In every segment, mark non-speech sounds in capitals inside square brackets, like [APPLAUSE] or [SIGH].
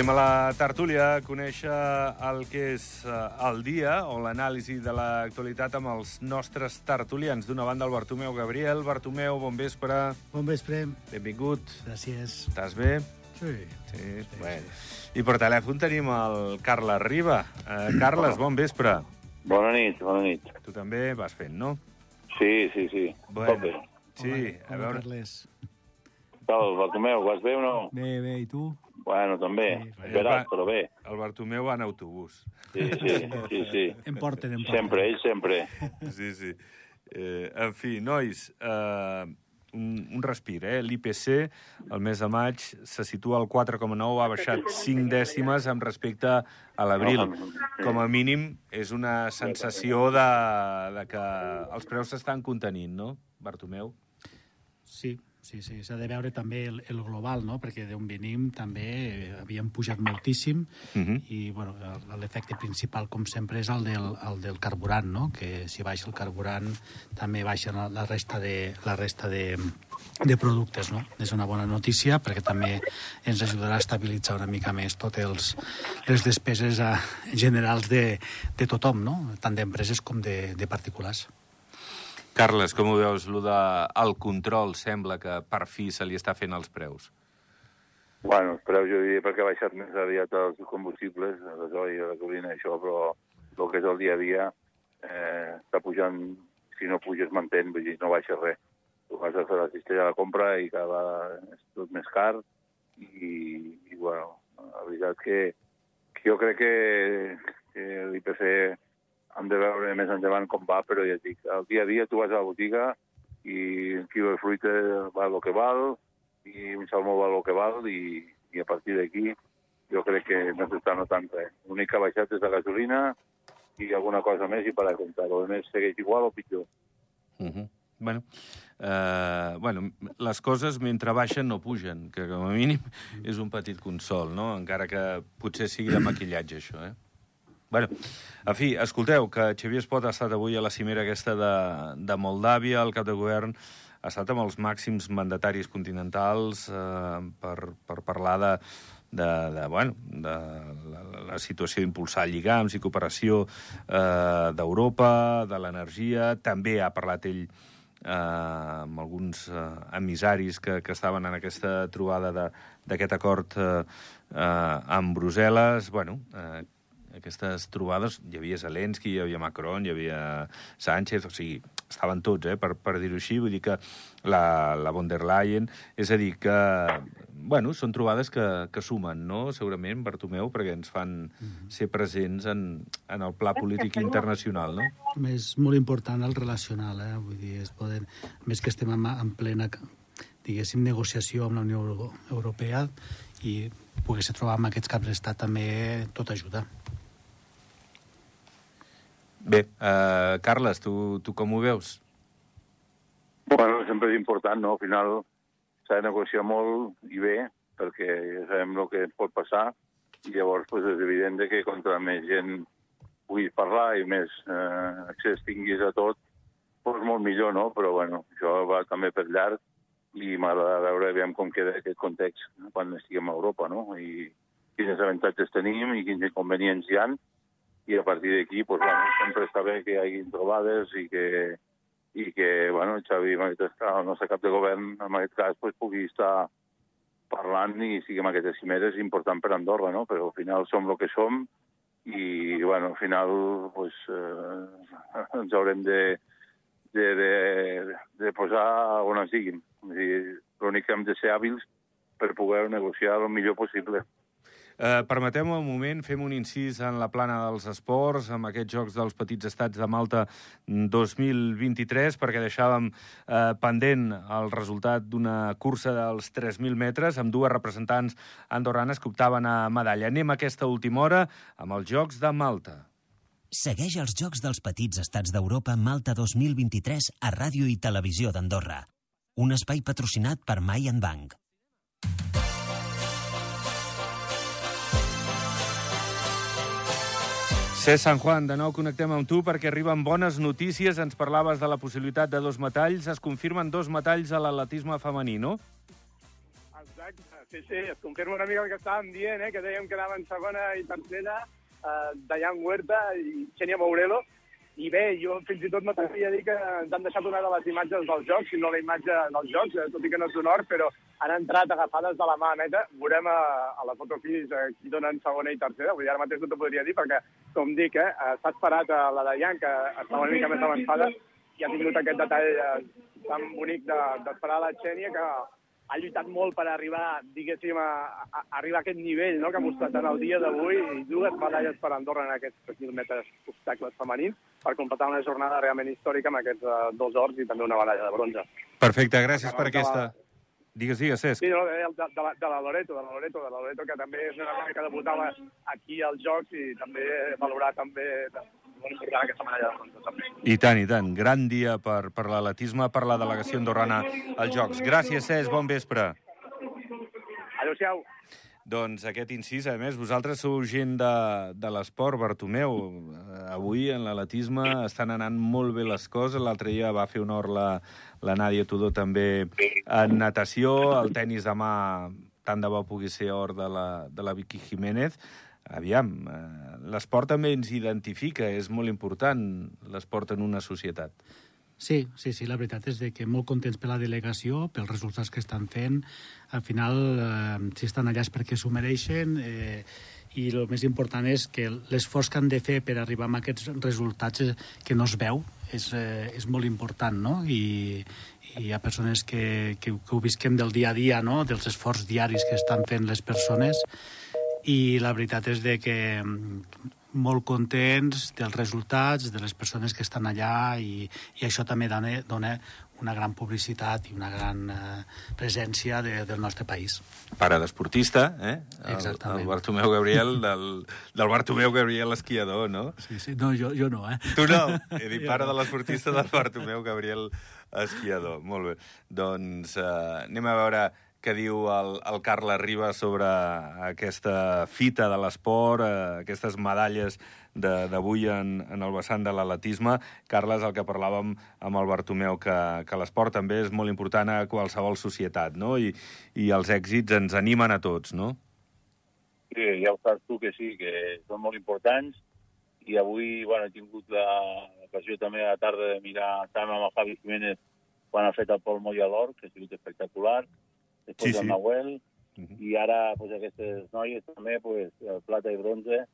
Anem a la tertúlia a conèixer el que és eh, el dia o l'anàlisi de l'actualitat amb els nostres tertulians. D'una banda, el Bartomeu Gabriel. Bartomeu, bon vespre. Bon vespre. Benvingut. Gràcies. Estàs bé? Sí. Sí, bueno. I per telèfon tenim el Carles Riba. Uh, Carles, bon vespre. Bona nit, bona nit. Tu també vas fent, no? Sí, sí, sí. Bueno. Bé. Sí, Hola, a veure... Carles. Tal, Bartomeu, vas bé o no? Bé, bé, i tu? Bueno, també. Sí, Sí, Esperat, però bé. El Bartomeu va en autobús. Sí, sí, sí, [LAUGHS] sí. Em porten, em porten. Sempre, ell sempre. Sí, sí. Eh, en fi, nois, eh, un, un respir, eh? L'IPC, el mes de maig, se situa al 4,9, ha baixat 5 dècimes amb respecte a l'abril. Com a mínim, és una sensació de, de que els preus s'estan contenint, no, Bartomeu? Sí, sí, sí. S'ha de veure també el, el global, no? Perquè d'on venim també eh, havíem pujat moltíssim Mhm. i bueno, l'efecte principal, com sempre, és el del, el del carburant, no? Que si baixa el carburant també baixa la, la resta, de, la resta de, de productes, no? És una bona notícia perquè també ens ajudarà a estabilitzar una mica més totes els, les despeses a, generals de, de tothom, no? Tant d'empreses com de, de particulars. Carles, com ho veus, el de el control sembla que per fi se li està fent als preus? Bueno, els preus jo diria perquè ha baixat més aviat els combustibles, gasoil, la gasolina, això, però el que és el dia a dia eh, està pujant, si no puja es vull dir, no baixa res. Tu vas a fer la cistella de la compra i cada vegada és tot més car i, i bueno, la veritat que, que jo crec que, que l'IPC hem de veure més endavant com va, però ja et dic, el dia a dia tu vas a la botiga i un quilo de fruita val el que val, i un salmó val el que val, i, i a partir d'aquí jo crec que no s'està notant res. L'únic que ha baixat és la gasolina i alguna cosa més i per a comptar. El més segueix igual o pitjor. Uh -huh. bueno, eh, bueno, les coses mentre baixen no pugen, que com a mínim és un petit consol, no? Encara que potser sigui de maquillatge, això, eh? Bueno, en fi, escolteu, que Xavier Espot ha estat avui a la cimera aquesta de, de Moldàvia, el cap de govern ha estat amb els màxims mandataris continentals eh, per, per parlar de, de, de, bueno, de la, la situació d'impulsar lligams i cooperació eh, d'Europa, de l'energia. També ha parlat ell eh, amb alguns eh, emissaris que, que estaven en aquesta trobada d'aquest acord eh, eh, amb Brussel·les. Bueno, eh, aquestes trobades, hi havia Zelensky, hi havia Macron, hi havia Sánchez, o sigui, estaven tots, eh, per, per dir-ho així, vull dir que la, la von der Leyen, és a dir, que, bueno, són trobades que, que sumen, no?, segurament, Bartomeu, perquè ens fan ser presents en, en el pla polític internacional, no? És molt important el relacional, eh? Vull dir, es poden, a més que estem en, en plena, diguéssim, negociació amb la Unió Euro- Europea i pogués trobar amb aquests caps d'estat també tot ajuda. Bé, eh, Carles, tu, tu com ho veus? Bueno, sempre és important, no? Al final s'ha de negociar molt i bé, perquè ja sabem el que pot passar, i llavors pues, és evident de que contra més gent puguis parlar i més eh, accés tinguis a tot, pues, molt millor, no? Però bueno, això va també per llarg i m'agrada veure aviam com queda aquest context quan estiguem a Europa, no? I quins avantatges tenim i quins inconvenients hi han, i a partir d'aquí, pues, bueno, sempre està bé que hi hagi trobades i que, i que bueno, Xavi, cas, el nostre cap de govern, en aquest cas, pues, pugui estar parlant i sigui en aquestes cimeres important per Andorra, no? Però al final som el que som i, bueno, al final pues, eh, ens haurem de, de, de, de posar on a dir, L'únic que hem de ser hàbils per poder negociar el millor possible. Eh, Permeteu-me un moment, fem un incís en la plana dels esports, amb aquests Jocs dels Petits Estats de Malta 2023, perquè deixàvem eh, pendent el resultat d'una cursa dels 3.000 metres, amb dues representants andorranes que optaven a medalla. Anem a aquesta última hora amb els Jocs de Malta. Segueix els Jocs dels Petits Estats d'Europa Malta 2023 a Ràdio i Televisió d'Andorra. Un espai patrocinat per Mayan Bank. Cés San Juan, de nou connectem amb tu perquè arriben bones notícies. Ens parlaves de la possibilitat de dos metalls. Es confirmen dos metalls a l'atletisme femení, no? Exacte, sí, sí, es confirma una mica el que estàvem dient, eh, que dèiem que anaven segona i tercera, eh, Dayan Huerta i Xenia Mourelo, i bé, jo fins i tot m'atreviria a dir que ens han deixat una de les imatges dels jocs, si no la imatge dels jocs, eh, tot i que no és honor, però han entrat agafades de la mà neta. Veurem a, a la fotofis eh, qui donen segona i tercera. Vull dir, ara mateix no t'ho podria dir perquè, com dic, eh, eh s'ha esperat a la Dayan, que estava una mica més avançada, i ha tingut aquest detall eh, tan bonic d'esperar de, la Xènia que ha lluitat molt per arribar, diguéssim, a, a, a arribar a aquest nivell no?, que ha mostrat en el dia d'avui i dues medalles per Andorra en aquests 3.000 metres obstacles femenins per completar una jornada realment històrica amb aquests uh, dos ors i també una medalla de bronze. Perfecte, gràcies per aquesta... Digues, digues, Cesc. Sí, no, de, de, de, la, de la Loreto, de la Loreto, de la Loreto, que també és una dona que debutava aquí als Jocs i també valorar bronze, també. I tant, i tant. Gran dia per, per l'atletisme, per la delegació andorrana als Jocs. Gràcies, Cesc, bon vespre. Adéu-siau. Doncs aquest incís, a més, vosaltres sou gent de, de l'esport, Bartomeu. Eh, avui en l'atletisme estan anant molt bé les coses. L'altre dia va fer honor la, la Nàdia Tudó també en natació. El tennis demà tant de bo pugui ser or de la, de la Vicky Jiménez. Aviam, eh, l'esport també ens identifica, és molt important l'esport en una societat. Sí, sí, sí, la veritat és de que molt contents per la delegació, pels resultats que estan fent. Al final, eh, si estan allà és perquè s'ho mereixen eh, i el més important és que l'esforç que han de fer per arribar a aquests resultats eh, que no es veu és, eh, és molt important, no? I, i hi ha persones que, que, que ho visquem del dia a dia, no? dels esforços diaris que estan fent les persones i la veritat és de que molt contents dels resultats, de les persones que estan allà i, i això també dona, dona una gran publicitat i una gran eh, presència de, del nostre país. Pare d'esportista, eh? Exactament. El, el Bartomeu Gabriel, del, del Bartomeu Gabriel esquiador, no? Sí, sí, no, jo, jo no, eh? Tu no? [LAUGHS] He dit pare de l'esportista del Bartomeu Gabriel esquiador. Molt bé. Doncs eh, anem a veure que diu el, el Carles Riba sobre aquesta fita de l'esport, eh, aquestes medalles d'avui en, en el vessant de l'atletisme. Carles, el que parlàvem amb el Bartomeu, que, que l'esport també és molt important a qualsevol societat, no? I, I els èxits ens animen a tots, no? Sí, ja ho saps tu que sí, que són molt importants i avui bueno, he tingut l'ocasió també a la tarda de mirar tant amb el Javi Jiménez quan ha fet el Pol Moya d'Or, que ha sigut espectacular, després sí, sí. el Nahuel, uh -huh. i ara pues, aquestes noies també, pues, plata i bronze,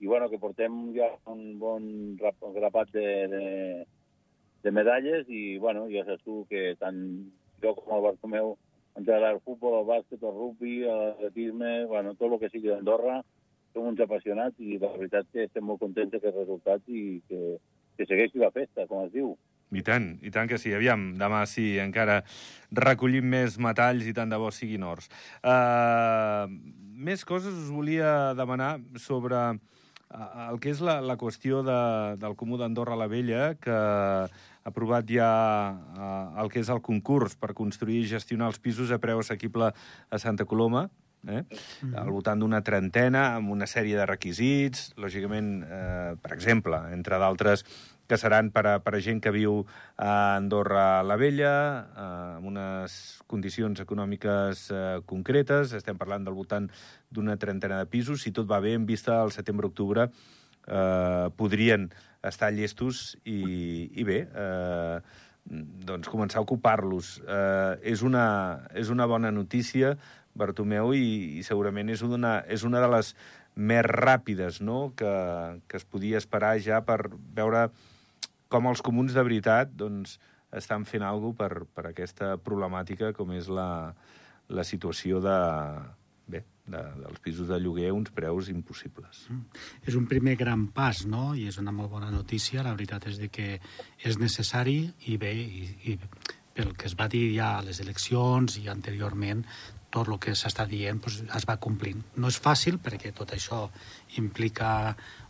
i bueno, que portem ja un bon grapat de, de, de medalles i bueno, ja saps tu que tant jo com el Bartomeu ens agrada el futbol, el bàsquet, el rugby, l'atletisme, bueno, tot el que sigui d'Andorra, som uns apassionats i la veritat que estem molt contents d'aquests resultats i que, que segueixi la festa, com es diu. I tant, i tant que sí. Aviam, demà sí, encara recollim més metalls i tant de bo siguin ors. Uh, més coses us volia demanar sobre uh, el que és la, la qüestió de, del Comú d'Andorra la Vella, que ha aprovat ja uh, el que és el concurs per construir i gestionar els pisos a preu assequible a Santa Coloma, eh? Mm -hmm. al voltant d'una trentena, amb una sèrie de requisits, lògicament, eh, per exemple, entre d'altres, que seran per a, per a gent que viu a Andorra la Vella, eh, amb unes condicions econòmiques eh, concretes. Estem parlant del voltant d'una trentena de pisos. Si tot va bé, en vista al setembre-octubre, eh, podrien estar llestos i, i bé, eh, doncs començar a ocupar-los. Eh, és, una, és una bona notícia, Bartomeu, i, i segurament és una, és una de les més ràpides no? que, que es podia esperar ja per veure com els comuns de veritat doncs, estan fent alguna per, per aquesta problemàtica com és la, la situació de, bé, de, dels pisos de lloguer uns preus impossibles. Mm. És un primer gran pas, no?, i és una molt bona notícia. La veritat és de que és necessari i bé, i, i pel que es va dir ja a les eleccions i anteriorment, tot el que s'està dient doncs, es va complint. No és fàcil perquè tot això implica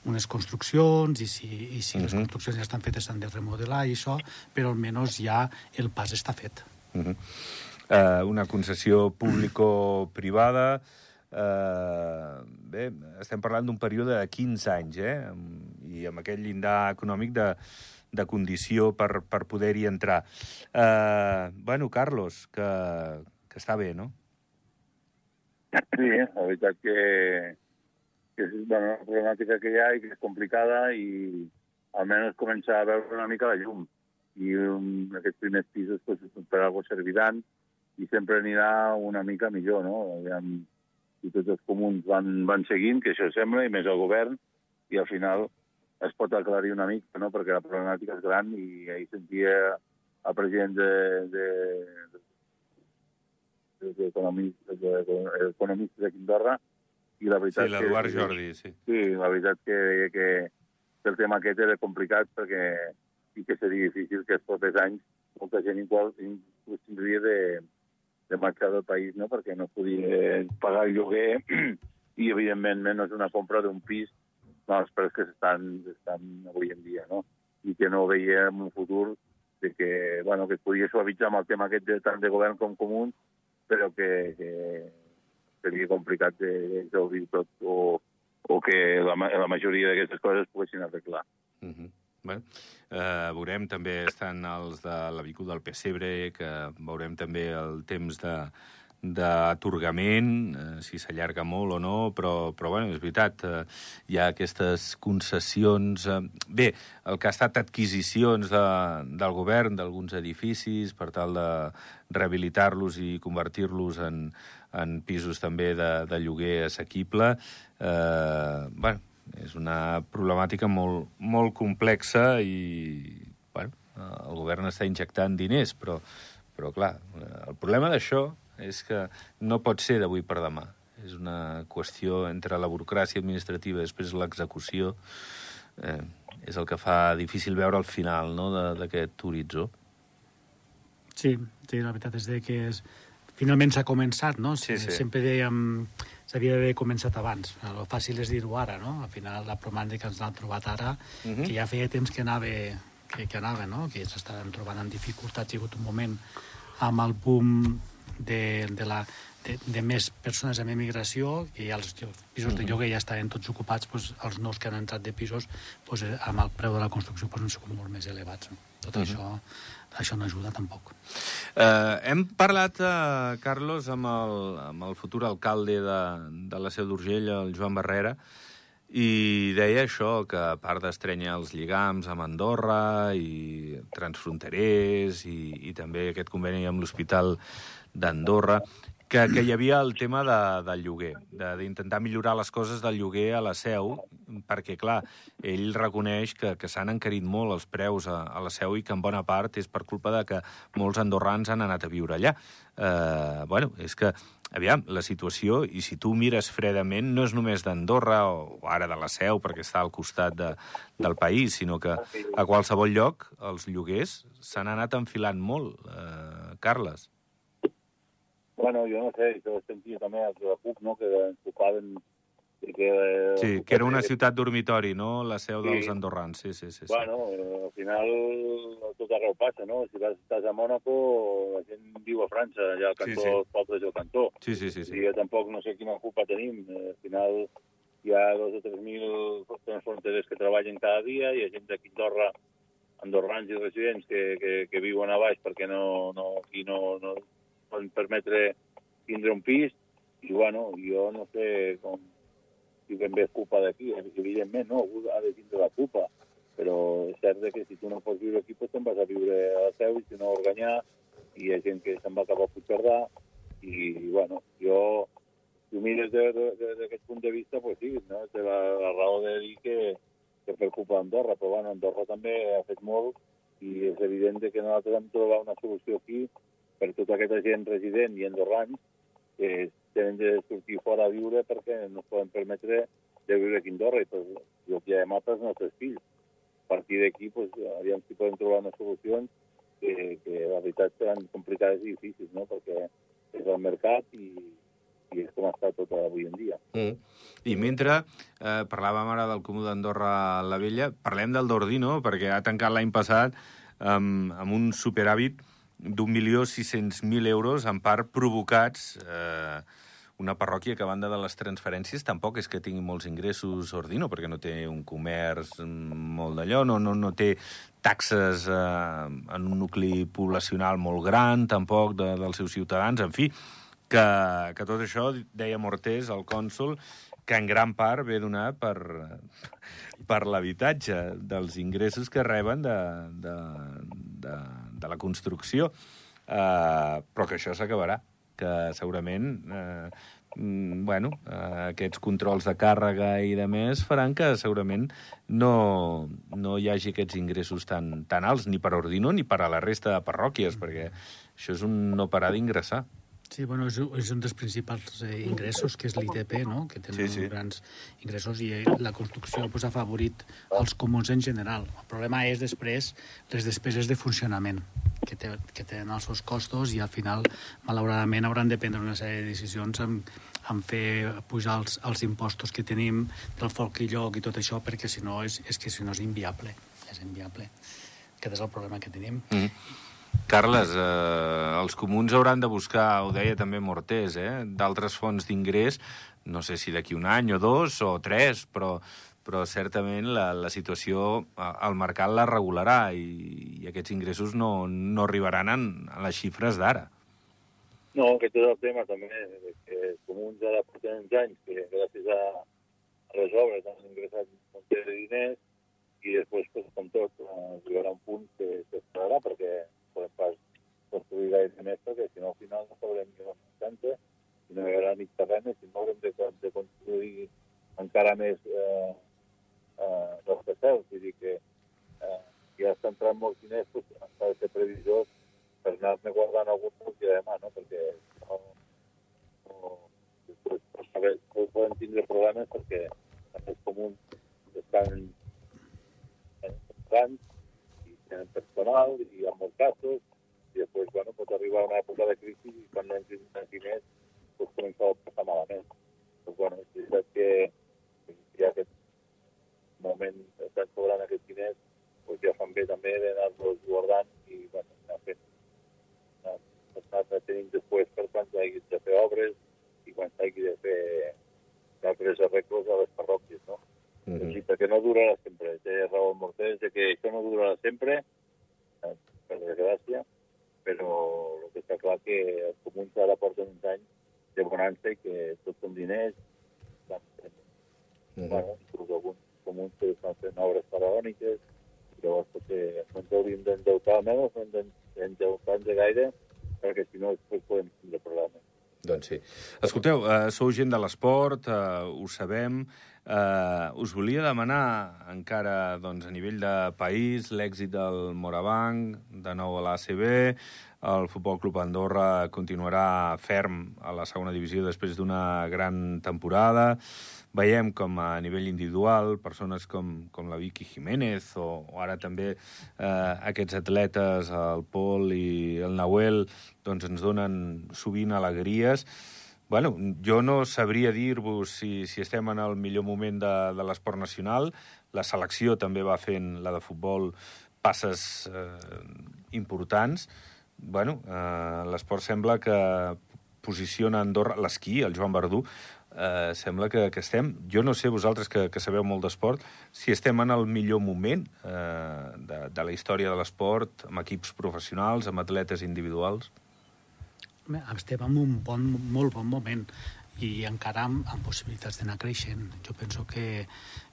unes construccions i si, i si uh -huh. les mhm. construccions ja estan fetes s'han de remodelar i això, però almenys ja el pas està fet. Uh -huh. uh, una concessió público-privada... Uh, bé, estem parlant d'un període de 15 anys, eh? I amb aquest llindar econòmic de, de condició per, per poder-hi entrar. Uh, bueno, Carlos, que, que està bé, no? Sí, la veritat que, que és bueno, una problemàtica que hi ha i que és complicada i almenys començar a veure una mica la llum. I um, aquests primers pisos pues, per algo serviran i sempre anirà una mica millor, no? Aviam, si tots els comuns van, van seguint, que això sembla, i més el govern, i al final es pot aclarir una mica, no? perquè la problemàtica és gran i ahir sentia el president de, de, d'economistes de, de, de Quindorra i la veritat Sí, l'Eduard Jordi, sí. Sí, la veritat que deia que, el tema aquest era complicat perquè i que seria difícil que els propers anys molta gent igual inclús tindria de, de marxar del país, no? perquè no podia pagar el lloguer [CLEARS THROAT] i, evidentment, no és una compra d'un pis no, els preus que s'estan estan avui en dia, no? I que no veiem un futur de que, bueno, que es podia suavitzar amb el tema aquest de, tant de govern com comú, però que, que seria complicat de gaudir tot o, o que la, la majoria d'aquestes coses poguessin arreglar. Uh -huh. Bueno, eh, veurem també estan els de l'avinguda del Pessebre, que veurem també el temps de, d'atorgament, eh, si s'allarga molt o no, però, però bueno, és veritat, eh, hi ha aquestes concessions... Eh, bé, el que ha estat adquisicions de, del govern d'alguns edificis per tal de rehabilitar-los i convertir-los en, en pisos també de, de lloguer assequible, eh, bueno, és una problemàtica molt, molt complexa i bueno, el govern està injectant diners, però, però clar, el problema d'això és que no pot ser d'avui per demà. És una qüestió entre la burocràcia administrativa i després l'execució. Eh, és el que fa difícil veure el final no, d'aquest horitzó. Sí, sí, la veritat és que és... finalment s'ha començat, no? Sí, sí. Sempre dèiem s'havia d'haver començat abans. El fàcil és dir-ho ara, no? Al final, la problemàtica que ens l'han trobat ara, uh -huh. que ja feia temps que anava, que, que anava no? que s'estaven trobant en dificultats. Ha hagut un moment amb el boom de, de, la, de, de més persones amb emigració i els pisos de lloguer ja estaven tots ocupats, doncs, els nous que han entrat de pisos doncs, amb el preu de la construcció doncs, han sigut molt més elevats. Tot uh -huh. això, això no ajuda tampoc. Uh, hem parlat, uh, Carlos, amb el, amb el futur alcalde de, de la Seu d'Urgell, el Joan Barrera, i deia això, que a part d'estrenyar els lligams amb Andorra i transfronterers i, i també aquest conveni amb l'Hospital d'Andorra, que, que hi havia el tema de, del lloguer, d'intentar millorar les coses del lloguer a la seu, perquè, clar, ell reconeix que, que s'han encarit molt els preus a, a la seu i que en bona part és per culpa de que molts andorrans han anat a viure allà. Eh, bueno, és que, aviam, la situació, i si tu mires fredament, no és només d'Andorra o ara de la seu, perquè està al costat de, del país, sinó que a qualsevol lloc els lloguers s'han anat enfilant molt, eh, Carles. Bueno, jo no sé, això sentia també els de la CUP, no?, que enfocaven... Que, sí, que era una ciutat dormitori, no?, la seu sí. dels andorrans, sí, sí, sí. sí. Bueno, al final tot arreu passa, no? Si vas, estàs a Mònaco, la gent viu a França, allà al cantó, sí, sí. els pobles del cantó. Sí, sí, sí. sí. I jo tampoc no sé quina culpa tenim. Al final hi ha dos o tres mil fronteres que treballen cada dia, i ha gent d'aquí Andorra, andorrans i residents que, que, que viuen a baix perquè no, no, aquí no, no, poden permetre tindre un pis, i bueno, jo no sé com, si ben bé és culpa d'aquí, evidentment no, algú ha de tindre la culpa, però és cert que si tu no pots viure aquí, doncs te'n vas a viure a la seu, i si no a Organyà, i hi ha gent que se'n va cap a Puigcerdà, i, bueno, jo, si ho mires d'aquest punt de vista, pues sí, no? té la, la raó de dir que, que per culpa d'Andorra, però bueno, Andorra també ha fet molt, i és evident que nosaltres hem de trobar una solució aquí per tota aquesta gent resident i andorrans que tenen de sortir fora a viure perquè no es poden permetre de viure aquí a Andorra i pues, el que hem pels nostres fills. A partir d'aquí, pues, aviam si podem trobar unes solucions que, que la veritat seran complicades i difícils, no? perquè és el mercat i, i és com està tot avui en dia. Mm. I mentre eh, parlàvem ara del Comú d'Andorra la Vella, parlem del Dordino, perquè ha tancat l'any passat amb, amb un superàvit d'un milió sis-cents mil euros, en part provocats eh, una parròquia que, a banda de les transferències, tampoc és que tingui molts ingressos Ordino, perquè no té un comerç molt d'allò, no, no, no té taxes eh, en un nucli poblacional molt gran, tampoc, de, dels seus ciutadans, en fi, que, que tot això, deia Mortés, el cònsul, que en gran part ve donat per, per l'habitatge, dels ingressos que reben de, de, de, de la construcció. Uh, però que això s'acabarà, que segurament uh, mm, bueno, uh, aquests controls de càrrega i de més faran que segurament no, no hi hagi aquests ingressos tan, tan alts, ni per Ordino ni per a la resta de parròquies, perquè això és un no parar d'ingressar. Sí, bueno, és, és un dels principals eh, ingressos, que és l'ITP, no? que tenen Sí, sí. grans ingressos i eh, la construcció pues, ha favorit els comuns en general. El problema és després les despeses de funcionament, que, té, que tenen els seus costos i al final, malauradament, hauran de prendre una sèrie de decisions en, en fer pujar els, els impostos que tenim del folk i lloc i tot això, perquè si no és, és que si no és inviable. És inviable. Aquest és el problema que tenim. Mm. Carles, eh, els comuns hauran de buscar, ho deia també Mortés, eh, d'altres fonts d'ingrés, no sé si d'aquí un any o dos o tres, però, però certament la, la situació eh, al mercat la regularà i, i aquests ingressos no, no arribaran en, en les xifres d'ara. No, aquest és el tema també, que els comuns ara porten uns anys que gràcies a, a les obres han ingressat un de diners i després, pues, com tot, eh, arribarà un punt que s'esperarà perquè podem pas construir gaire més perquè si no al final no sabrem ni on centre i no hi haurà ni terrenes i no haurem de, de construir encara més eh, eh, rascacels. Vull dir que eh, ja està entrant molts diners, pues, s'ha de ser previsors per anar-ne guardant algun punt de demà, no? perquè no, no, després, per saber que poden tindre problemes perquè els comuns estan i tenen personal i hi ha molts casos i després, bueno, pot arribar una època de crisi i quan no entrin els diners pues, comença a passar malament. Doncs, bueno, és veritat que hi ha aquest moment estan cobrant aquests diners, pues ja fan bé també d'anar-los guardant i, bueno, anar fent anar retenint després per quan s'hagi de fer obres i quan s'hagi de fer d'altres arreglos a les parròquies, no? Mm -hmm. Sí, perquè no durarà sempre. Té raó el Mortés de que això no durarà sempre, eh, per desgràcia, però el que està clar que els comuns ara porten uns anys de bonança i que tots són diners, estan fent, mm -hmm. bueno, inclús alguns comuns que estan fent obres faraòniques, llavors potser no ens hauríem d'endeutar menys, no ens endeutar de gaire, perquè si no després podem tindre problemes. Doncs sí. Escolteu, uh, sou gent de l'esport, uh, ho sabem. Uh, us volia demanar encara doncs, a nivell de país l'èxit del Morabanc, de nou a l'ACB, el Futbol Club Andorra continuarà ferm a la segona divisió després d'una gran temporada. Veiem com a nivell individual persones com, com la Vicky Jiménez o, o ara també eh, aquests atletes, el Pol i el Nahuel, doncs ens donen sovint alegries. Bueno, jo no sabria dir-vos si, si estem en el millor moment de, de l'esport nacional. La selecció també va fent, la de futbol, passes eh, importants. Bueno, eh, l'esport sembla que posiciona Andorra, l'esquí, el Joan Verdú, eh, sembla que, que estem... Jo no sé, vosaltres que, que sabeu molt d'esport, si estem en el millor moment eh, de, de la història de l'esport, amb equips professionals, amb atletes individuals. Estem en un bon, molt bon moment i encara amb, amb possibilitats d'anar creixent. Jo penso que,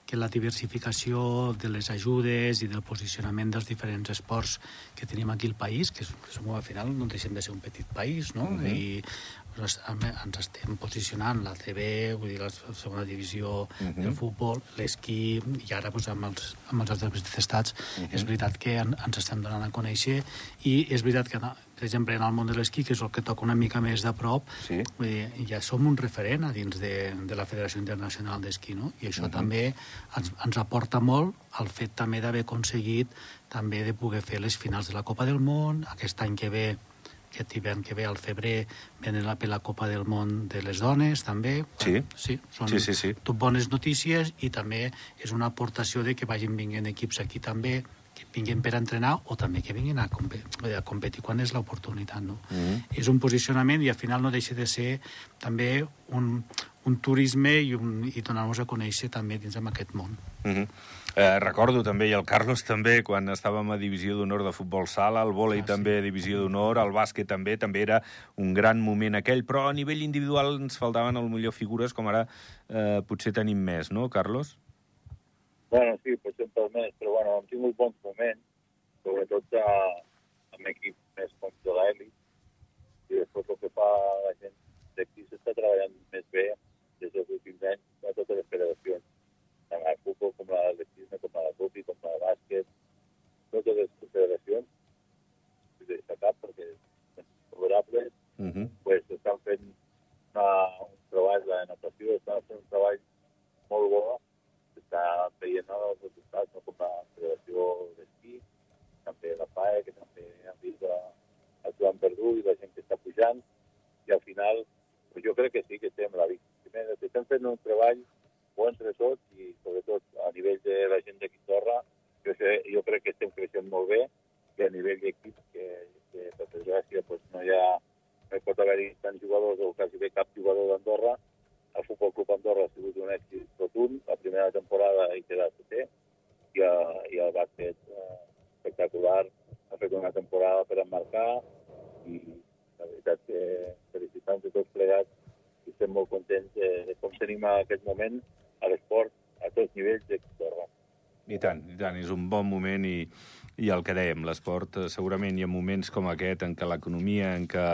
que la diversificació de les ajudes i del posicionament dels diferents esports que tenim aquí al país, que, som al final no deixem de ser un petit país, no? Mhm. I doncs, home, ens estem posicionant la CB, vull dir, la segona divisió Mhm. del futbol, l'esquí, i ara doncs, amb, els, amb els altres estats, és veritat que en, ens estem donant a conèixer i és veritat que, per exemple, en el món de l'esquí, que és el que toca una mica més de prop, Sí. Vull dir, ja som un referent a dins de, de la Federació Internacional d'Esquí, no? I això uh -huh. també ens, ens aporta molt el fet també d'haver aconseguit també de poder fer les finals de la Copa del Món, aquest any que ve aquest hivern que ve al febrer venen la, per la Copa del Món de les dones també Sí. sí, són Sí, sí, sí. tot bones notícies i també és una aportació de que vagin vinguent equips aquí també que vinguin per entrenar o també que vinguin a, compe a competir quan és l'oportunitat. No? Mhm. És un posicionament i al final no deixa de ser també un, un turisme i, un, i donar-nos a conèixer també dins d'aquest món. Uh -huh. eh, recordo també, i el Carlos també, quan estàvem a Divisió d'Honor de Futbol Sala, el vòlei ah, sí. també a Divisió d'Honor, el bàsquet també, també era un gran moment aquell, però a nivell individual ens faltaven el millor figures, com ara eh, potser tenim més, no, Carlos? Bueno, sí, potser per més, però bueno, hem tingut bons moments, sobretot a, amb equips més com de l'Eli, i després el que fa la gent d'aquí s'està treballant més bé des dels últims anys a totes les federacions, tant el futbol com l'atletisme, com la rugby, com la bàsquet, totes les federacions, de destacar perquè són favorables, uh -huh. pues, estan fent una, un treball, la natació està fent un treball molt bo, s'està veient els resultats, no? com la federació d'esquí, també la PAE, que també han vist a, a Joan Verdú i la gent que està pujant, i al final pues jo crec que sí que estem la víctima estem fent un treball bo entre tots i sobretot a nivell de la gent de Quintorra jo, sé, jo crec que estem creixent molt bé i a nivell d'equip que, que per desgràcia pues, no hi ha no hi pot haver-hi tants jugadors o quasi bé cap jugador d'Andorra el Futbol Club Andorra ha sigut un èxit rotund la primera temporada hi queda setè i, a, i el bàsquet eh, espectacular ha fet una temporada per emmarcar i la veritat que felicitant de tots plegats i estem molt contents de, de com tenim a aquest moment a l'esport a tots nivells de Torre. I tant, i tant, és un bon moment i, i el que dèiem, l'esport eh, segurament hi ha moments com aquest en què l'economia, en què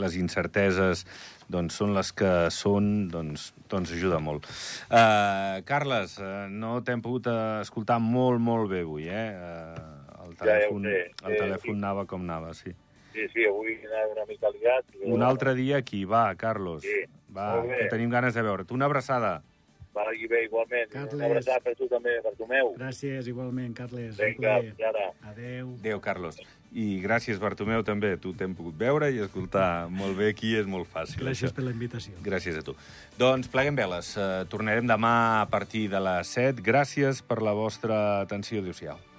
les incerteses doncs, són les que són, doncs, doncs ajuda molt. Uh, Carles, uh, no t'hem pogut escoltar molt, molt bé avui, eh? Uh, el telèfon, ja, ja el telèfon eh, anava com anava, sí. Sí, sí, avui anava una mica liat. Un altre dia aquí, va, Carlos. Sí, va, que tenim ganes de veure't. Una abraçada. Va, i bé, igualment. Carles. Una abraçada per tu també, per Bartomeu. Gràcies, igualment, Carles. Vinga, ara. Adéu. Adéu, Carlos. I gràcies, Bartomeu, també. Tu t'hem pogut veure i escoltar molt bé aquí, és molt fàcil. Gràcies això. per la invitació. Gràcies a tu. Doncs pleguem veles. Uh, tornarem demà a partir de les 7. Gràcies per la vostra atenció. Adéu-siau.